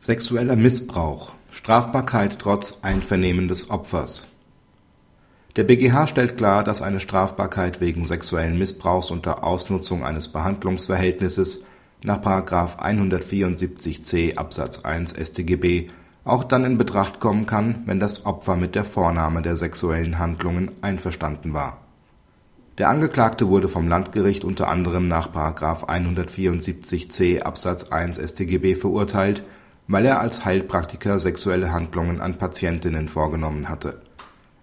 Sexueller Missbrauch Strafbarkeit trotz Einvernehmen des Opfers Der BgH stellt klar, dass eine Strafbarkeit wegen sexuellen Missbrauchs unter Ausnutzung eines Behandlungsverhältnisses nach § 174c Absatz 1 StGB auch dann in Betracht kommen kann, wenn das Opfer mit der Vornahme der sexuellen Handlungen einverstanden war. Der Angeklagte wurde vom Landgericht unter anderem nach § 174c Absatz 1 StGB verurteilt weil er als Heilpraktiker sexuelle Handlungen an Patientinnen vorgenommen hatte.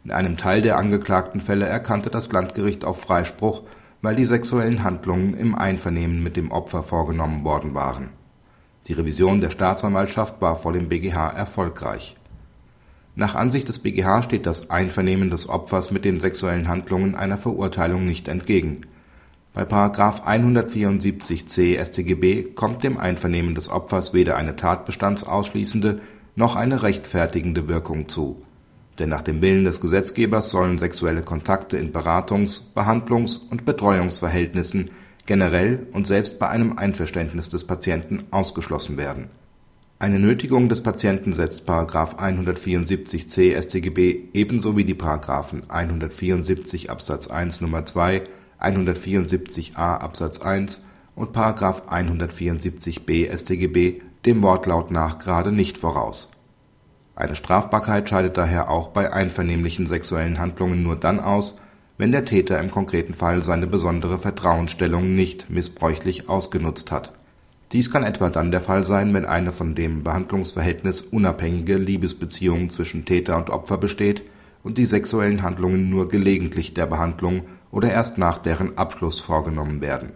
In einem Teil der angeklagten Fälle erkannte das Landgericht auf Freispruch, weil die sexuellen Handlungen im Einvernehmen mit dem Opfer vorgenommen worden waren. Die Revision der Staatsanwaltschaft war vor dem BgH erfolgreich. Nach Ansicht des BgH steht das Einvernehmen des Opfers mit den sexuellen Handlungen einer Verurteilung nicht entgegen bei § 174c StGB kommt dem Einvernehmen des Opfers weder eine tatbestandsausschließende noch eine rechtfertigende Wirkung zu. Denn nach dem Willen des Gesetzgebers sollen sexuelle Kontakte in Beratungs Behandlungs und Betreuungsverhältnissen generell und selbst bei einem Einverständnis des Patienten ausgeschlossen werden. Eine Nötigung des Patienten setzt § 174c StGB ebenso wie die § 174 Absatz 1 Nr. 2 174a Absatz 1 und § 174b StGB dem Wortlaut nach gerade nicht voraus. Eine Strafbarkeit scheidet daher auch bei einvernehmlichen sexuellen Handlungen nur dann aus, wenn der Täter im konkreten Fall seine besondere Vertrauensstellung nicht missbräuchlich ausgenutzt hat. Dies kann etwa dann der Fall sein, wenn eine von dem Behandlungsverhältnis unabhängige Liebesbeziehung zwischen Täter und Opfer besteht und die sexuellen Handlungen nur gelegentlich der Behandlung oder erst nach deren Abschluss vorgenommen werden.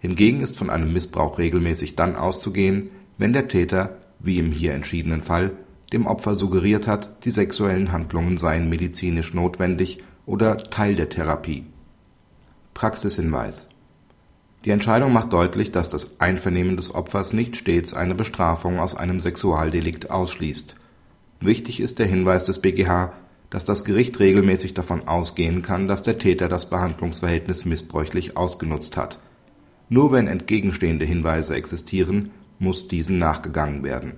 Hingegen ist von einem Missbrauch regelmäßig dann auszugehen, wenn der Täter, wie im hier entschiedenen Fall, dem Opfer suggeriert hat, die sexuellen Handlungen seien medizinisch notwendig oder Teil der Therapie. Praxishinweis Die Entscheidung macht deutlich, dass das Einvernehmen des Opfers nicht stets eine Bestrafung aus einem Sexualdelikt ausschließt. Wichtig ist der Hinweis des BgH dass das Gericht regelmäßig davon ausgehen kann, dass der Täter das Behandlungsverhältnis missbräuchlich ausgenutzt hat. Nur wenn entgegenstehende Hinweise existieren, muss diesen nachgegangen werden